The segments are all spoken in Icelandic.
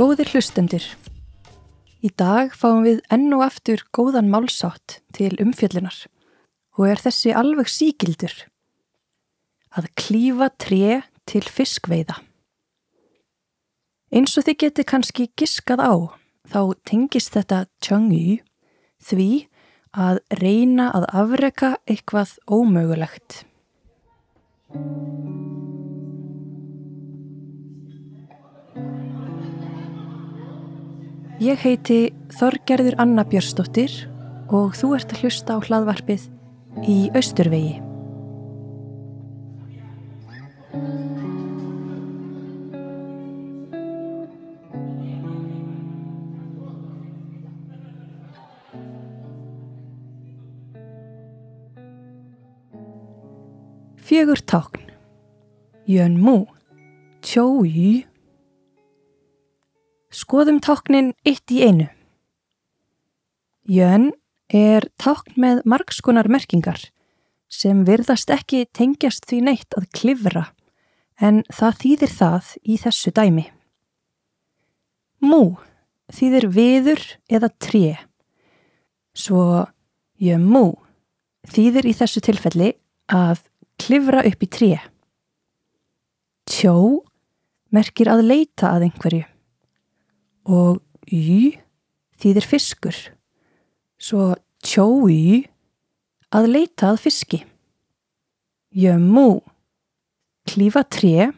Góðir hlustendur. Í dag fáum við enn og aftur góðan málsátt til umfjöllunar og er þessi alveg síkildur að klífa tré til fiskveiða. Eins og þið geti kannski giskað á þá tengist þetta tjöngu því að reyna að afreka eitthvað ómögulegt. Ég heiti Þorgerður Anna Björnsdóttir og þú ert að hlusta á hlaðvarpið í Östurvegi. Fjögur tákn. Jön Mú Tjói Skoðum táknin eitt í einu. Jön er tákn með margskonar merkingar sem virðast ekki tengjast því neitt að klifra en það þýðir það í þessu dæmi. Mú þýðir viður eða tré. Svo jön mú þýðir í þessu tilfelli að klifra upp í tré. Tjó merkir að leita að einhverju og y þýðir fiskur. Svo tjói að leita að fiski. Jömmu klífa tré.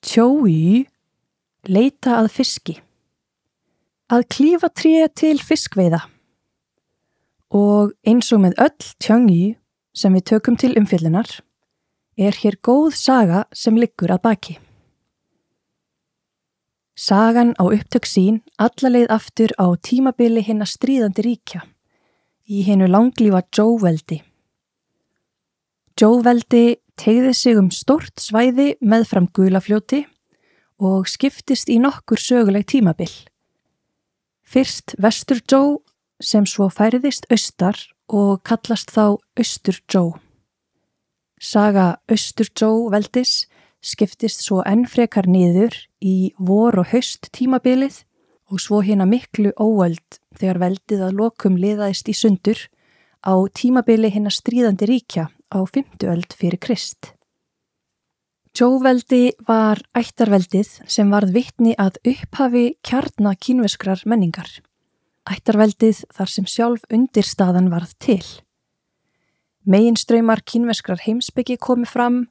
Tjói leita að fiski. Að klífa tré til fiskveiða. Og eins og með öll tjöngi sem við tökum til umfyllunar er hér góð saga sem liggur að baki. Sagan á upptök sín allaleið aftur á tímabili hinn að stríðandi ríkja í hennu langlífa Jóveldi. Jóveldi tegði sig um stort svæði meðfram gulafljóti og skiptist í nokkur söguleg tímabil. Fyrst Vestur Jó sem svo færiðist austar og kallast þá Östur Jó. Saga Östur Jó veldis skiptist svo ennfrekar niður í vor og haust tímabilið og svo hérna miklu óöld þegar veldið að lokum liðaðist í sundur á tímabili hérna stríðandi ríkja á fymtuöld fyrir Krist. Tjóveldi var ættarveldið sem varð vittni að upphafi kjarna kínveskrar menningar. Ættarveldið þar sem sjálf undirstaðan varð til. Meginströymar kínveskrar heimsbyggi komi fram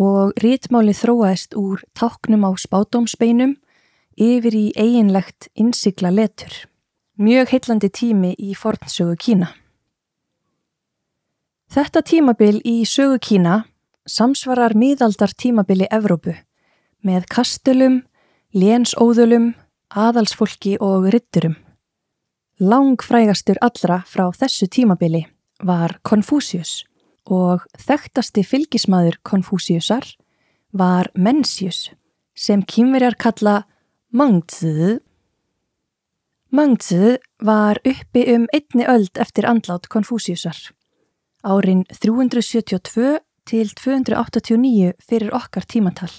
og rítmáli þróaðist úr táknum á spátómsbeinum yfir í eiginlegt innsikla letur. Mjög heillandi tími í fornsögu Kína. Þetta tímabil í sögu Kína samsvarar miðaldar tímabili Evrópu með kastulum, lénsóðulum, aðalsfólki og ritturum. Langfrægastur allra frá þessu tímabili var Konfúsius og þekktasti fylgismadur Konfúsiusar var Mencius sem kýmverjar kalla Mangzi. Mangzi var uppi um einni öld eftir andlát Konfúsiusar. Árin 372 til 289 fyrir okkar tímantal,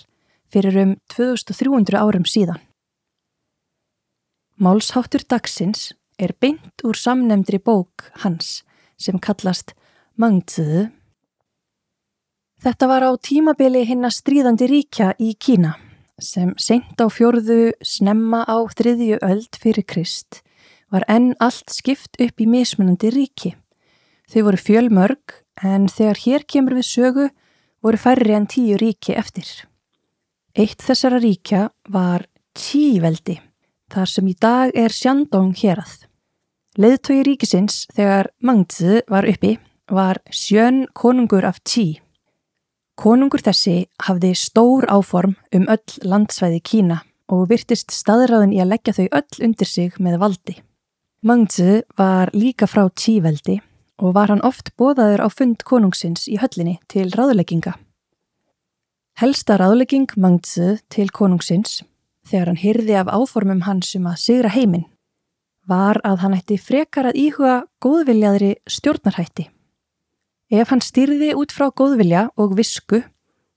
fyrir um 2300 árum síðan. Málsháttur dagsins er beint úr samnemndri bók hans sem kallast Mangzi. Þetta var á tímabili hinn að stríðandi ríkja í Kína sem seint á fjörðu snemma á þriðju öld fyrir Krist var enn allt skipt upp í mismunandi ríki. Þau voru fjölmörg en þegar hér kemur við sögu voru færri en tíu ríki eftir. Eitt þessara ríkja var Tíveldi, þar sem í dag er Shandong hérað. Leðtögi ríkisins þegar Mangzi var uppi var sjön konungur af Tí. Konungur þessi hafði stór áform um öll landsvæði Kína og virtist staðræðin í að leggja þau öll undir sig með valdi. Mangzi var líka frá Tíveldi og var hann oft bóðaður á fund konungsins í höllinni til ráðlegginga. Helsta ráðlegging Mangzi til konungsins, þegar hann hyrði af áformum hans um að sigra heiminn, var að hann ætti frekar að íhuga góðviljaðri stjórnarhætti. Ef hann styrði út frá góðvilja og visku,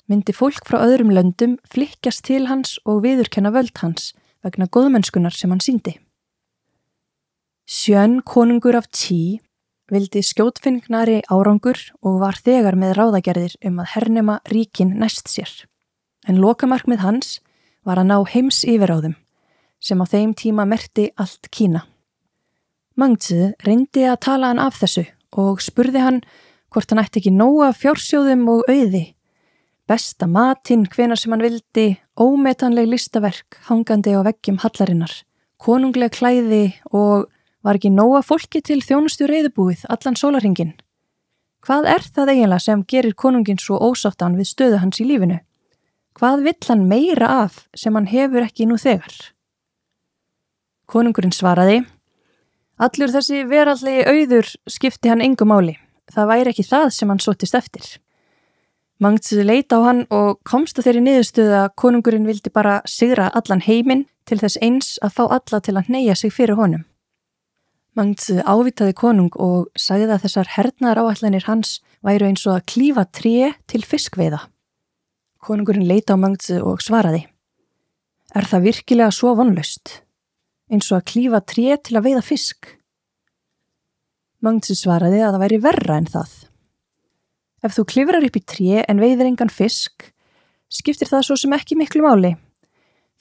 myndi fólk frá öðrum löndum flikkjast til hans og viðurkenna völd hans vegna góðmennskunar sem hann síndi. Sjön konungur af tí vildi skjótfingnari árangur og var þegar með ráðagerðir um að hernema ríkin næst sér. En lokamarkmið hans var að ná heims yfiráðum sem á þeim tíma merti allt Kína. Mangtsi reyndi að tala hann af þessu og spurði hann hvort hann ætti ekki nóga fjársjóðum og auði. Besta matinn hvena sem hann vildi, ómetanleg listaverk hangandi á veggjum hallarinnar, konunglega klæði og var ekki nóga fólki til þjónustu reyðubúið allan sólaringin. Hvað er það eiginlega sem gerir konungin svo ósáttan við stöðu hans í lífinu? Hvað vill hann meira af sem hann hefur ekki nú þegar? Konungurinn svaraði Allur þessi verallegi auður skipti hann engu máli. Það væri ekki það sem hann sóttist eftir. Mangtsiði leita á hann og komst að þeirri niðurstöðu að konungurinn vildi bara sigra allan heiminn til þess eins að fá alla til að neyja sig fyrir honum. Mangtsiði ávitaði konung og sagði að þessar hernaðar áallanir hans væru eins og að klífa tré til fiskveiða. Konungurinn leita á Mangtsiði og svaraði. Er það virkilega svo vonlust? eins og að klífa tré til að veiða fisk. Mangtsi svaraði að það væri verra en það. Ef þú klifrar upp í tré en veiðir engan fisk, skiptir það svo sem ekki miklu máli.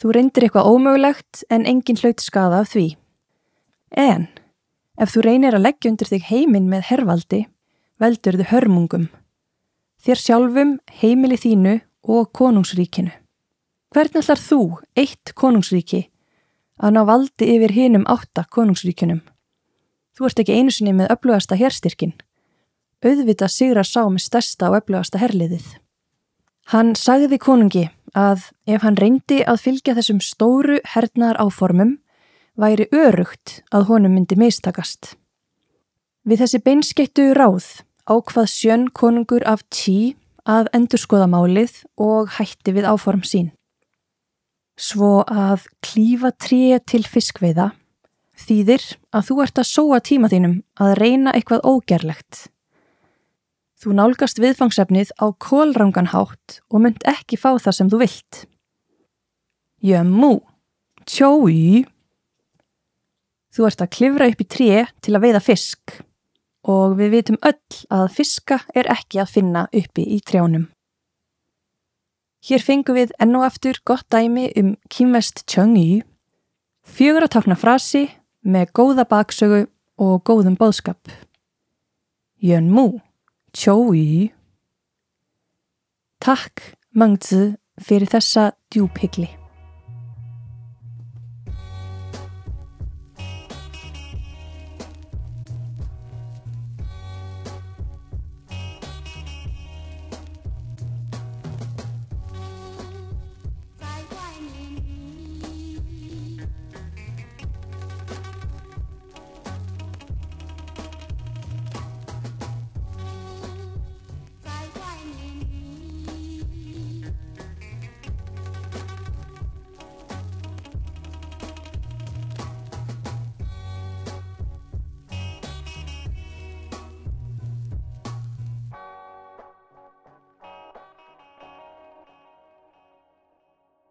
Þú reyndir eitthvað ómögulegt en engin hlaut skada af því. En, ef þú reynir að leggja undir þig heiminn með hervaldi, veldur þau hörmungum. Þér sjálfum, heimili þínu og konungsríkinu. Hvernig ætlar þú, eitt konungsríki, að ná valdi yfir hinum átta konungsríkunum. Þú ert ekki einu sinni með öflugasta herstyrkin. Auðvita sigra sá með stærsta og öflugasta herliðið. Hann sagði konungi að ef hann reyndi að fylgja þessum stóru hernaðar áformum væri örugt að honum myndi mistakast. Við þessi beinskeittu ráð ákvað sjön konungur af tí að endurskoða málið og hætti við áform sín. Svo að klífa tríi til fiskveiða þýðir að þú ert að sóa tíma þínum að reyna eitthvað ógerlegt. Þú nálgast viðfangsefnið á kólranganhátt og mynd ekki fá það sem þú vilt. Jömmu, tjói. Þú ert að klifra upp í tríi til að veiða fisk og við vitum öll að fiska er ekki að finna uppi í trjánum. Hér fengum við enn og aftur gott dæmi um kýmvest Tjöngyi, fjögur að takna frasi með góða baksögu og góðum bóðskap. Jön Mú, Tjói. Takk, Mangzi, fyrir þessa djúpigli.